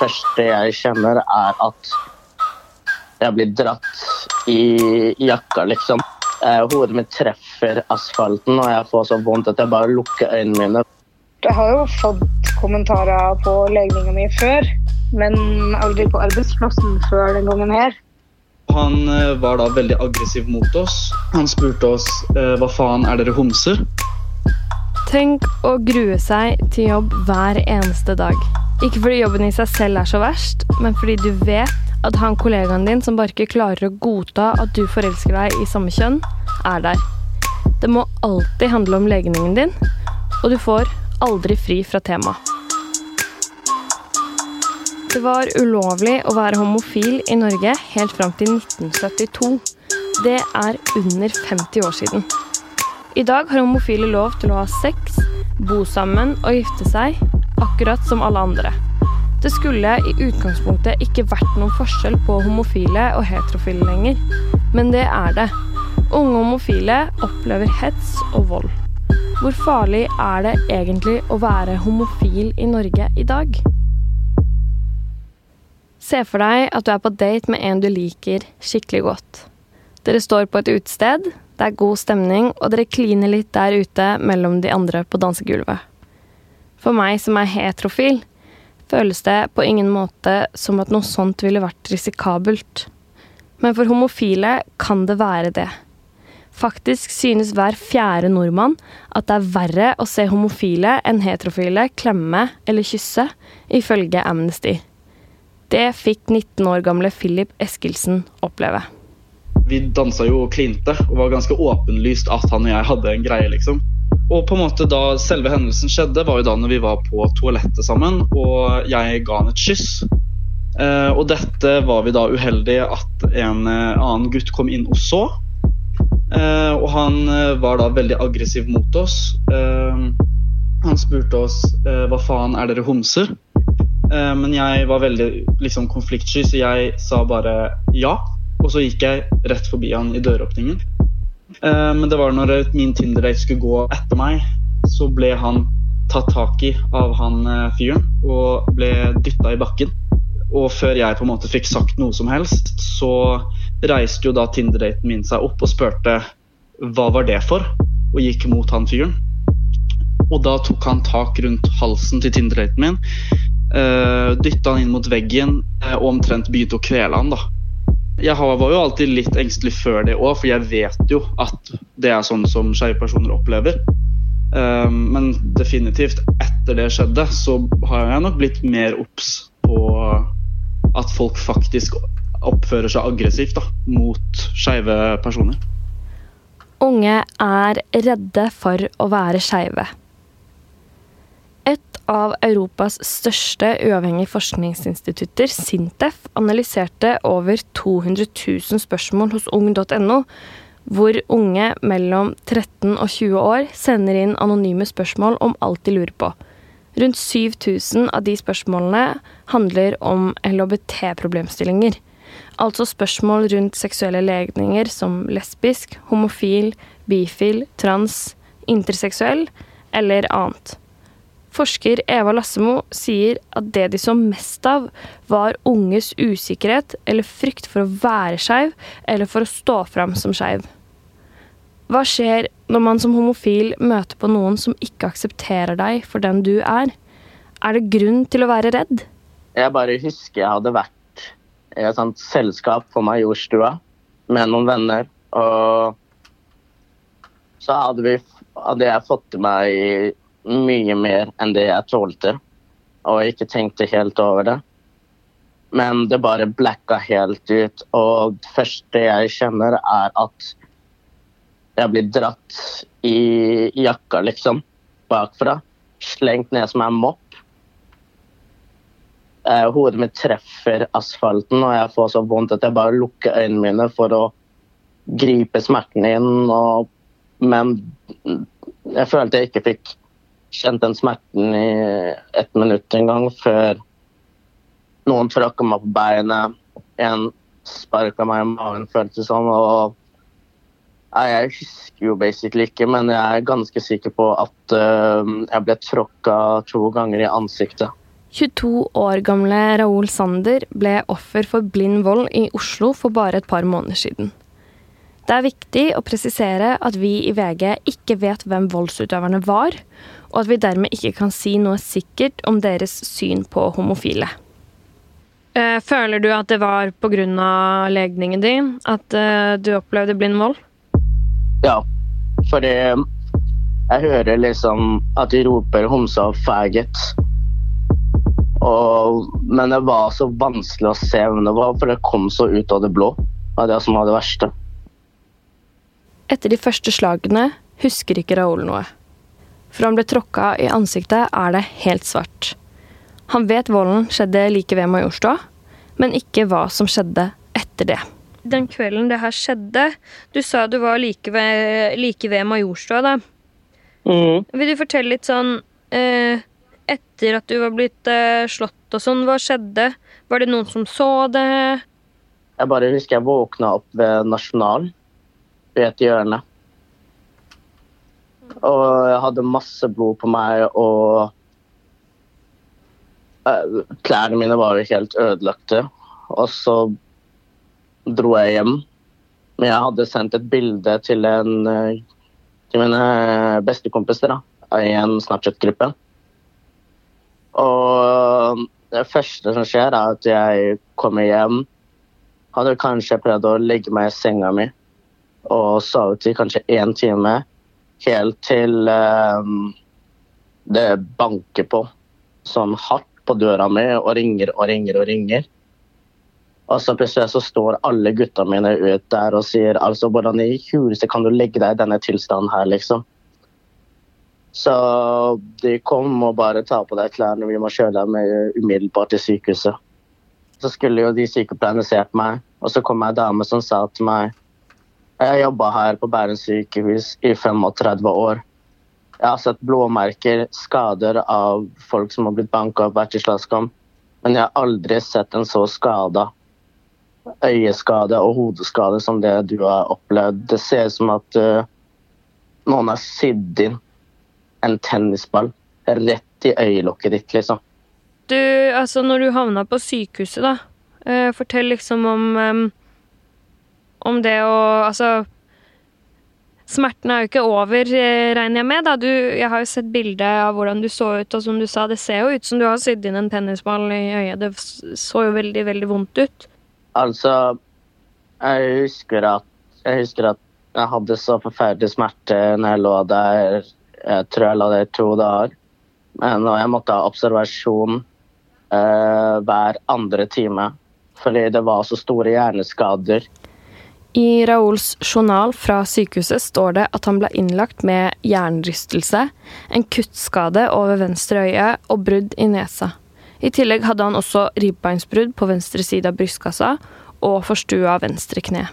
første jeg kjenner, er at jeg blir dratt i jakka, liksom. Eh, hodet mitt treffer asfalten, og jeg får så vondt at jeg bare lukker øynene mine. Jeg har jo fått kommentarer på legninga mi før, men aldri på arbeidsplassen før den gangen her. Han eh, var da veldig aggressiv mot oss. Han spurte oss eh, hva faen er dere homser? Tenk å grue seg til jobb hver eneste dag. Ikke fordi jobben i seg selv er så verst, men fordi du vet at han kollegaen din som bare ikke klarer å godta at du forelsker deg i samme kjønn, er der. Det må alltid handle om legningen din, og du får aldri fri fra temaet. Det var ulovlig å være homofil i Norge helt fram til 1972. Det er under 50 år siden. I dag har homofile lov til å ha sex, bo sammen og gifte seg, akkurat som alle andre. Det skulle i utgangspunktet ikke vært noen forskjell på homofile og heterofile lenger, men det er det. Unge homofile opplever hets og vold. Hvor farlig er det egentlig å være homofil i Norge i dag? Se for deg at du er på date med en du liker skikkelig godt. Dere står på et utested, det er god stemning, og dere kliner litt der ute mellom de andre på dansegulvet. For meg som er heterofil, føles det på ingen måte som at noe sånt ville vært risikabelt. Men for homofile kan det være det. Faktisk synes hver fjerde nordmann at det er verre å se homofile enn heterofile klemme eller kysse, ifølge Amnesty. Det fikk 19 år gamle Philip Eskilsen oppleve. Vi dansa jo og klinte, og var ganske åpenlyst at han og jeg hadde en greie, liksom. Og på en måte da selve hendelsen skjedde, var jo da når vi var på toalettet sammen, og jeg ga han et kyss. Eh, og dette var vi da uheldige at en eh, annen gutt kom inn og så. Eh, og han eh, var da veldig aggressiv mot oss. Eh, han spurte oss eh, hva faen er dere homser? Men jeg var veldig liksom, konfliktsky, så jeg sa bare ja. Og så gikk jeg rett forbi han i døråpningen. Eh, men det var når min Tinder-date skulle gå etter meg, så ble han tatt tak i av han eh, fyren og ble dytta i bakken. Og før jeg på en måte fikk sagt noe som helst, så reiste jo da Tinder-daten min seg opp og spurte hva var det for, og gikk mot han fyren. Og da tok han tak rundt halsen til Tinder-daten min eh, Dytta han inn mot veggen og omtrent begynte å kvele han. da. Jeg var jo alltid litt engstelig før det òg, for jeg vet jo at det er sånn som skeive personer opplever. Uh, men definitivt, etter det skjedde, så har jeg nok blitt mer obs på at folk faktisk oppfører seg aggressivt da, mot skeive personer. Unge er redde for å være skeive av Europas største uavhengige forskningsinstitutter, Sintef, analyserte over 200 000 spørsmål hos ung.no, hvor unge mellom 13 og 20 år sender inn anonyme spørsmål om alt de lurer på. Rundt 7000 av de spørsmålene handler om LHBT-problemstillinger. Altså spørsmål rundt seksuelle legninger som lesbisk, homofil, bifil, trans, interseksuell eller annet. Forsker Eva Lassemo sier at det de så mest av, var unges usikkerhet eller frykt for å være skeiv eller for å stå fram som skeiv. Hva skjer når man som homofil møter på noen som ikke aksepterer deg for den du er? Er det grunn til å være redd? Jeg bare husker jeg hadde vært i et sånt selskap på Majorstua med noen venner. Og så hadde, vi, hadde jeg fått til meg mye mer enn det jeg tålte, og jeg ikke tenkte helt over det. Men det bare blacka helt ut, og det første jeg kjenner, er at jeg blir dratt i jakka, liksom, bakfra. Slengt ned som en mopp. Eh, hodet mitt treffer asfalten, og jeg får så vondt at jeg bare lukker øynene mine for å gripe smerten inn. Og, men jeg følte jeg ikke fikk kjent den smerten i ett minutt en gang før noen tråkka meg på beinet. En sparka meg i magen, føltes sånn. Og jeg husker jo basically ikke, men jeg er ganske sikker på at uh, jeg ble tråkka to ganger i ansiktet. 22 år gamle Raoul Sander ble offer for blind vold i Oslo for bare et par måneder siden. Det er viktig å presisere at vi i VG ikke vet hvem voldsutøverne var, og at vi dermed ikke kan si noe sikkert om deres syn på homofile. Eh, føler du at det var pga. legningen din at eh, du opplevde blind vold? Ja, fordi jeg hører liksom at de roper 'homse og faggot'. Og, men det var så vanskelig å se hvem det var, for det kom så ut av det blå. Det var det som var det verste. Etter de første slagene husker ikke Raoul noe. For han ble tråkka i ansiktet, er det helt svart. Han vet volden skjedde like ved Majorstua, men ikke hva som skjedde etter det. Den kvelden det her skjedde Du sa du var like ved, like ved Majorstua, da. Mm. Vil du fortelle litt sånn eh, Etter at du var blitt eh, slått og sånn, hva skjedde? Var det noen som så det? Jeg bare husker jeg våkna opp ved Nasjonal, ved et hjørne. Og jeg hadde masse blod på meg, og eh, klærne mine var jo helt ødelagte. Og så dro jeg hjem. Men jeg hadde sendt et bilde til, en, eh, til mine bestekompiser da, i en Snapchat-gruppe. Og det første som skjer, er at jeg kommer hjem. Hadde kanskje prøvd å legge meg i senga mi og sove til kanskje én time. Helt til um, det banker på sånn hardt på døra mi og ringer og ringer og ringer. Og så plutselig så står alle gutta mine ut der og sier altså hvordan i huleste kan du legge deg i denne tilstanden her, liksom. Så de kom og bare ta på deg klærne, vi må kjøre deg med umiddelbart til sykehuset. Så skulle jo de sykepleierne sett meg, og så kom ei dame som sa til meg Jeg har jobba her på Bærum sykehus i 35 år. Jeg har sett blåmerker, skader av folk som har blitt banka opp, vært i slåsskamp. Men jeg har aldri sett en så skada øyeskade og hodeskade som det du har opplevd. Det ser ut som at uh, noen har sydd inn en tennisball rett i øyelokket ditt, liksom. Du, altså når du havna på sykehuset, da. Uh, fortell liksom om em, Om det å Altså Smerten er jo ikke over, eh, regner jeg med. da. Du, jeg har jo sett bilde av hvordan du så ut, og som du sa, det ser jo ut som du har sydd inn en tennisball i øyet. Det så jo veldig, veldig vondt ut. Altså, jeg husker at jeg husker at jeg hadde så forferdelig smerte når jeg lå der. Jeg tror jeg lå der i to dager. Men jeg måtte ha observasjon eh, hver andre time. Fordi det var så store hjerneskader. I Raouls journal fra sykehuset står det at han ble innlagt med hjernerystelse, en kuttskade over venstre øye og brudd i nesa. I tillegg hadde han også ribbeinsbrudd på venstre side av brystkassa og forstua venstre kne.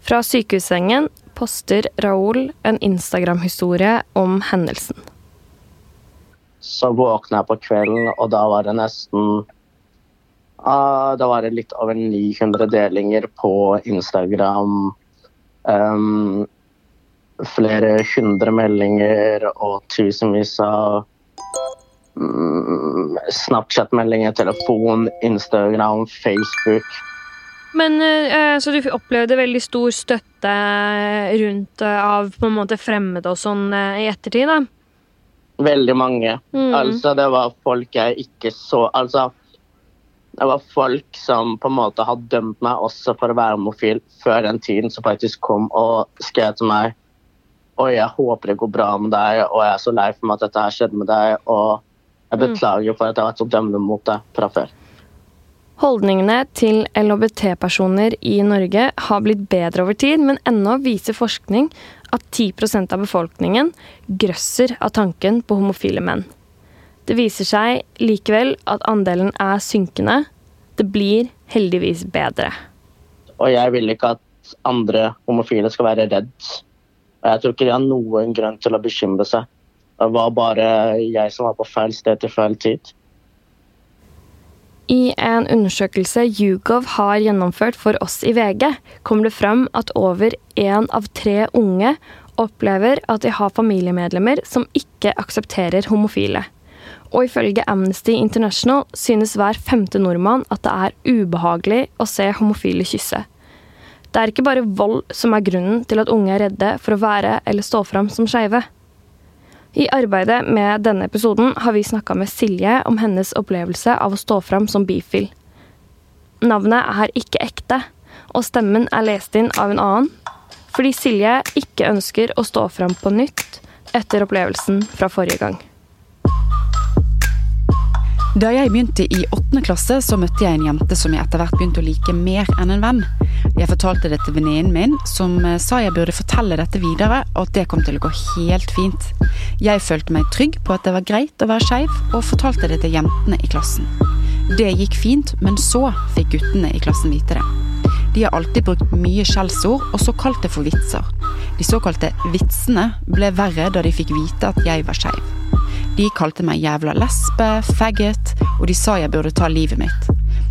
Fra sykehussengen poster Raoul en Instagram-historie om hendelsen. Så våkna jeg på kvelden, og da var det nesten ah, Da var det litt over 900 delinger på Instagram. Um, flere hundre meldinger og tusenvis av um, Snapchat-meldinger, telefon, Instagram, Facebook. Men eh, Så du opplevde veldig stor støtte rundt eh, av på en måte fremmede og sånn eh, i ettertid, da? Veldig mange. Mm. Altså, det var folk jeg ikke så Altså, det var folk som på en måte hadde dømt meg også for å være homofil før den tiden, som faktisk kom og skrev til meg Oi, jeg håper det går bra med deg, og jeg er så lei for meg at dette her skjedde med deg, og jeg Mm. beklager for at jeg har vært så dømmende mot deg fra før. Holdningene til LHBT-personer i Norge har blitt bedre over tid, men ennå viser forskning at 10% av befolkningen grøsser av tanken på homofile menn. Det viser seg likevel at andelen er synkende. Det blir heldigvis bedre. Og jeg vil ikke at andre homofile skal være redd. Og jeg tror ikke de har noen grunn til å bekymre seg. Det var bare jeg som var på feil sted til feil tid. I en undersøkelse Yougov har gjennomført for oss i VG, kommer det fram at over én av tre unge opplever at de har familiemedlemmer som ikke aksepterer homofile. Og ifølge Amnesty International synes hver femte nordmann at det er ubehagelig å se homofile kysse. Det er ikke bare vold som er grunnen til at unge er redde for å være eller stå fram som skeive. I arbeidet med denne episoden har vi snakka med Silje om hennes opplevelse av å stå fram som bifil. Navnet er ikke ekte, og stemmen er lest inn av en annen, fordi Silje ikke ønsker å stå fram på nytt etter opplevelsen fra forrige gang. Da jeg begynte i åttende klasse, så møtte jeg en jente som jeg etter hvert begynte å like mer enn en venn. Jeg fortalte det til venninnen min, som eh, sa jeg burde fortelle dette videre, og at det kom til å gå helt fint. Jeg følte meg trygg på at det var greit å være skeiv, og fortalte det til jentene i klassen. Det gikk fint, men så fikk guttene i klassen vite det. De har alltid brukt mye skjellsord, og så kalt det for vitser. De såkalte vitsene ble verre da de fikk vite at jeg var skeiv. De kalte meg jævla lesbe, faggot, og de sa jeg burde ta livet mitt.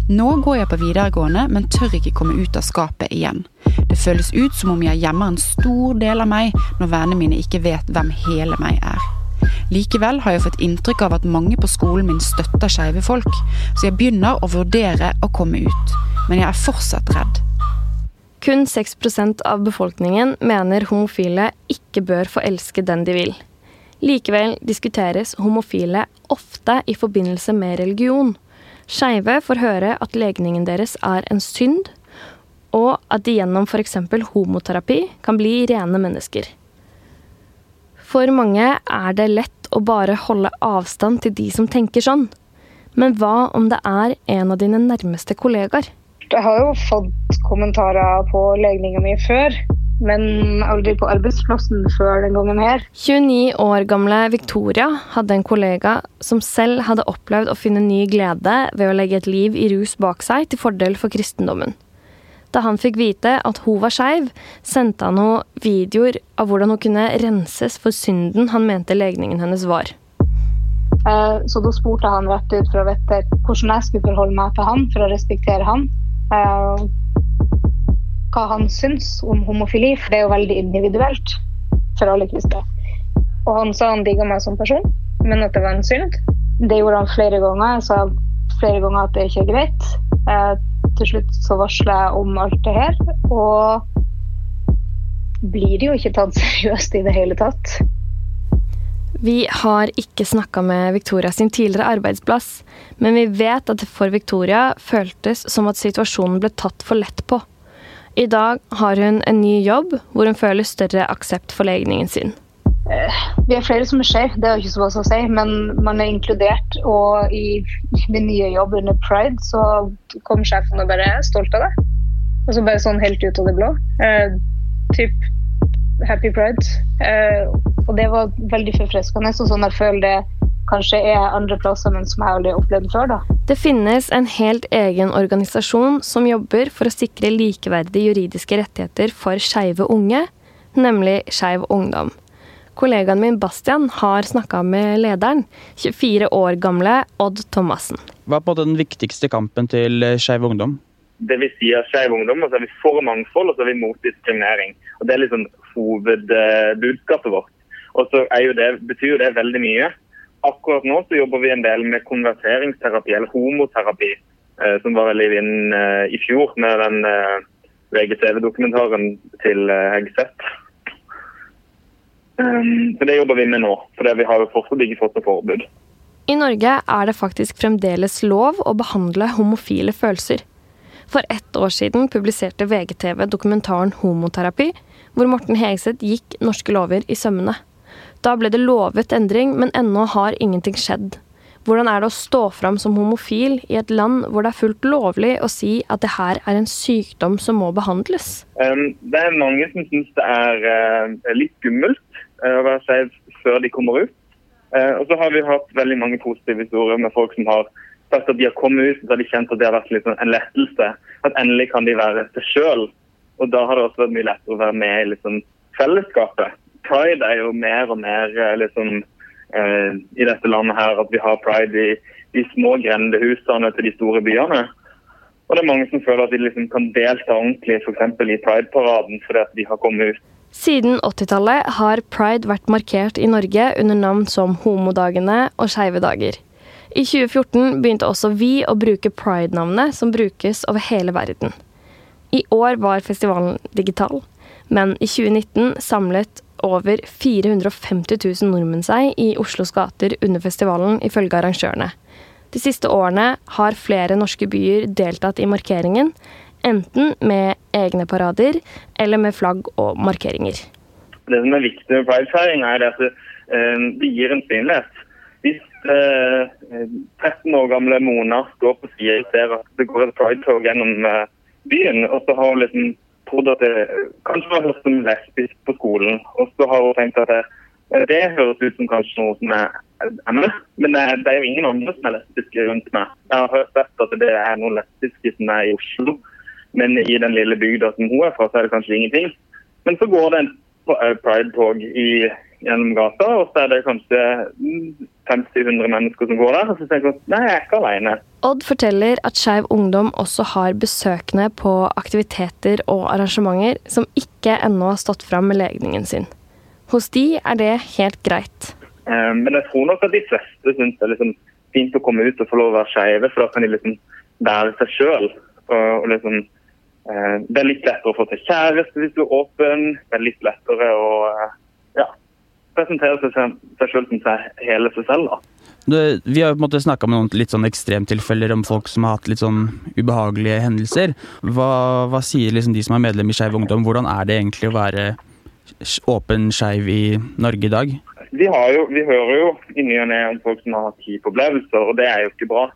Nå går jeg på videregående, men tør ikke komme ut av skapet igjen. Det føles ut som om jeg gjemmer en stor del av meg når vennene mine ikke vet hvem hele meg er. Likevel har jeg fått inntrykk av at mange på skolen min støtter skeive folk, så jeg begynner å vurdere å komme ut. Men jeg er fortsatt redd. Kun 6% av befolkningen mener homofile ikke bør få elske den de vil. Likevel diskuteres homofile ofte i forbindelse med religion. Skeive får høre at legningen deres er en synd, og at de gjennom f.eks. homoterapi kan bli rene mennesker. For mange er det lett å bare holde avstand til de som tenker sånn. Men hva om det er en av dine nærmeste kollegaer? Jeg har jo fått kommentarer på legninga mi før men aldri på arbeidsplassen før den gangen her. 29 år gamle Victoria hadde en kollega som selv hadde opplevd å finne ny glede ved å legge et liv i rus bak seg til fordel for kristendommen. Da han fikk vite at hun var skeiv, sendte han henne videoer av hvordan hun kunne renses for synden han mente legningen hennes var. Eh, så da spurte han rett ut for å vite hvordan jeg skulle forholde meg til han for å respektere han. Hva han syns om homofili, for det er jo veldig individuelt for alle kristne. Og han sa han digga meg som person, men at det var en synd. Det gjorde han flere ganger. Jeg sa flere ganger at det ikke er greit. Eh, til slutt så varsla jeg om alt det her, og blir jo ikke tatt seriøst i det hele tatt. Vi har ikke snakka med Victoria sin tidligere arbeidsplass, men vi vet at det for Victoria føltes som at situasjonen ble tatt for lett på. I dag har hun en ny jobb hvor hun føler større aksept for legningen sin. Eh, vi er flere som er skeive, det har ikke så mye å si, men man er inkludert. Og i min nye jobb under Pride så kom sjefen og bare er stolt av det. Og så bare sånn helt ut av det blå. Eh, typ Happy Pride. Eh, og det var veldig forfriskende. Og sånn jeg føler det kanskje er andre plasser, men som jeg aldri har opplevd før. da. Det finnes en helt egen organisasjon som jobber for å sikre likeverdige juridiske rettigheter for skeive unge, nemlig Skeiv Ungdom. Kollegaen min Bastian har snakka med lederen, 24 år gamle Odd Thomassen. Hva er på en måte den viktigste kampen til Skeiv Ungdom? Det vi sier Skeiv Ungdom, og så er vi for mangfold og så er vi mot diskriminering. Og Det er liksom hovedbudskapet vårt. Og så betyr jo det veldig mye. Akkurat nå så jobber vi en del med konverteringsterapi, eller homoterapi, eh, som var veldig inn eh, i fjor med den eh, VGTV-dokumentaren til Hegseth. Um, så Det jobber vi med nå, for vi har jo fortsatt ikke fått noe forbud. I Norge er det faktisk fremdeles lov å behandle homofile følelser. For ett år siden publiserte VGTV dokumentaren Homoterapi, hvor Morten Hegseth gikk norske lover i sømmene. Da ble det lovet endring, men ennå har ingenting skjedd. Hvordan er det å stå fram som homofil i et land hvor det er fullt lovlig å si at det her er en sykdom som må behandles? Det er mange som syns det er uh, litt skummelt uh, å være skeiv før de kommer ut. Uh, og så har vi hatt veldig mange positive historier med folk som har sagt at de har kommet ut, så har de kjent at det har vært litt sånn en lettelse. At endelig kan de være seg sjøl. Og da har det også vært mye lettere å være med i liksom, fellesskapet pride er jo mer og mer eh, liksom, eh, i dette landet her at vi har pride i de små grendehusene til de store byene. Og det er mange som føler at de liksom kan delta ordentlig f.eks. i Pride-paraden fordi at de har kommet ut. Siden 80-tallet har pride vært markert i Norge under navn som Homodagene og Skeive dager. I 2014 begynte også vi å bruke pride-navnet, som brukes over hele verden. I år var festivalen digital, men i 2019 samlet over 450 000 nordmenn seg i Oslos gater under festivalen, ifølge arrangørene. De siste årene har flere norske byer deltatt i markeringen, enten med egne parader eller med flagg og markeringer. Det som er viktig med pridefeiring, er at det, eh, gir en synlighet. Hvis eh, 13 år gamle Mona står på sida og ser at det går et pridetog gjennom eh, byen, og så har hun liksom trodd at det kanskje var hørt som lesbisk på skolen, og så har hun tenkt at det, det høres ut som kanskje noe som er er. Men det det er jo ingen andre som er lesbiske rundt meg. Jeg har sett at det er noen lesbiske som er i Oslo, men i den lille bygda som hun er fra, så er det kanskje ingenting. Men så går det en pride-tog gjennom gata, og så er det kanskje 50-100 mennesker som går der. Og så tenker jeg nei, jeg er ikke alene. Odd forteller at Skeiv Ungdom også har besøkende på aktiviteter og arrangementer som ikke ennå har stått fram med legningen sin. Hos de er det helt greit. Eh, men jeg tror nok at de fleste syns det er liksom fint å komme ut og få lov å være skeive, for da kan de liksom være seg sjøl. Liksom, eh, det er litt lettere å få til kjæreste hvis du er åpen. Det er litt lettere å eh, presentere seg, selv sjøl som seg, hele seg selv. da. Vi har på en måte snakka med noen litt sånn ekstremtilfeller om folk som har hatt litt sånn ubehagelige hendelser. Hva, hva sier liksom de som er medlem i Skeiv Ungdom? Hvordan er det egentlig å være åpen skeiv i Norge i dag? vi, jo, vi, hører jo i ny og ne om folk som har hatt hiv-opplevelser, og det er jo ikke bra.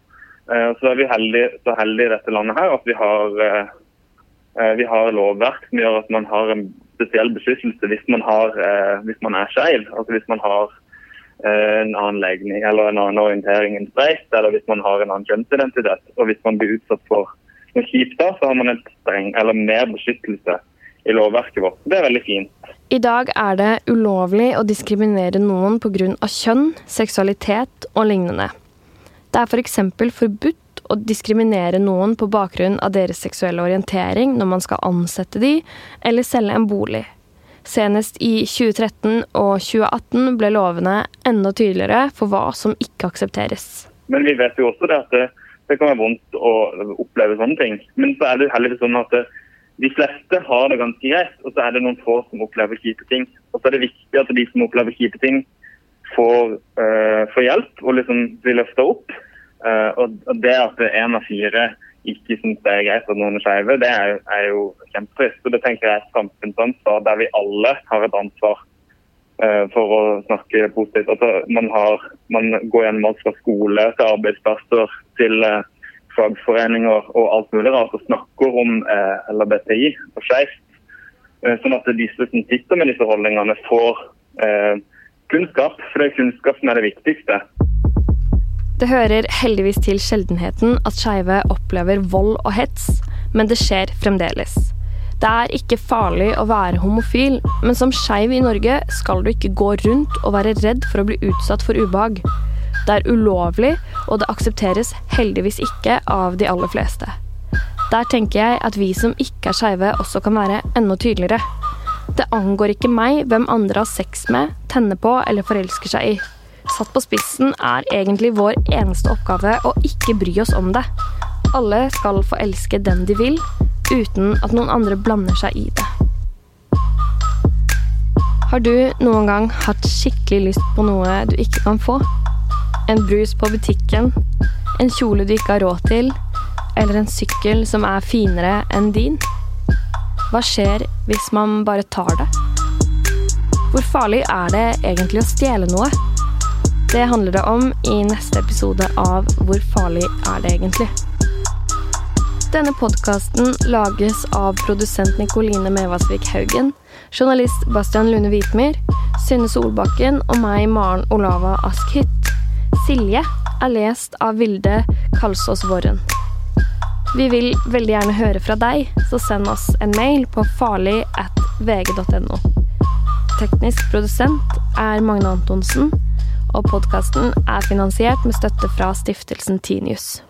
Uh, så er vi heldige, så heldige i dette landet her at vi har, uh, vi har lovverk som gjør at man har en spesiell beskyttelse hvis man, har, uh, hvis man er skeiv. Altså hvis man har en annen legning eller en annen orientering enn streit, eller hvis man har en annen kjønnsidentitet. Og hvis man blir utsatt for noe kjipt da, så har man en streng eller mer beskyttelse i lovverket vårt. Det er veldig fint. I dag er det ulovlig å diskriminere noen pga. kjønn, seksualitet og lignende. Det er f.eks. For forbudt å diskriminere noen på bakgrunn av deres seksuelle orientering når man skal ansette de, eller selge en bolig. Senest i 2013 og 2018 ble lovene enda tydeligere for hva som ikke aksepteres. Men vi vet jo også det at det, det kan være vondt å oppleve sånne ting. Men så er det heldigvis sånn at det, de fleste har det ganske greit, og så er det noen få som opplever kjipe ting. Og så er det viktig at de som opplever kjipe ting, får, uh, får hjelp og liksom blir løfta opp. Uh, og, det at en av fire ikke syns det er greit at noen er skeive, det er, er jo kjempetrist. Og det tenker jeg er et samfunnsansvar der vi alle har et ansvar uh, for å snakke positivt. Altså, man, har, man går gjennom alt fra skole til arbeidsplasser til uh, fagforeninger og alt mulig rart og snakker om uh, LHBTI og skeivt. Eh, sånn at disse som sitter med disse holdningene, får eh, kunnskap. For det er kunnskap som er det viktigste. Det hører heldigvis til sjeldenheten at skeive opplever vold og hets, men det skjer fremdeles. Det er ikke farlig å være homofil, men som skeiv i Norge skal du ikke gå rundt og være redd for å bli utsatt for ubehag. Det er ulovlig, og det aksepteres heldigvis ikke av de aller fleste. Der tenker jeg at vi som ikke er skeive, også kan være enda tydeligere. Det angår ikke meg hvem andre har sex med, tenner på eller forelsker seg i. Satt på spissen er egentlig vår eneste oppgave å ikke bry oss om det. Alle skal få elske den de vil, uten at noen andre blander seg i det. Har du noen gang hatt skikkelig lyst på noe du ikke kan få? en brus på butikken, en kjole du ikke har råd til, eller en sykkel som er finere enn din? Hva skjer hvis man bare tar det? Hvor farlig er det egentlig å stjele noe? Det handler det om i neste episode av Hvor farlig er det egentlig? Denne podkasten lages av produsent Nikoline Mevasvik Haugen, journalist Bastian Lune Hvitmyr, Synne Solbakken og meg, Maren Olava Askhytt. Silje er lest av Vilde Kalsås Våren. Vi vil veldig gjerne høre fra deg, så send oss en mail på farlig at vg.no. Teknisk produsent er Magne Antonsen, og podkasten er finansiert med støtte fra stiftelsen Tinius.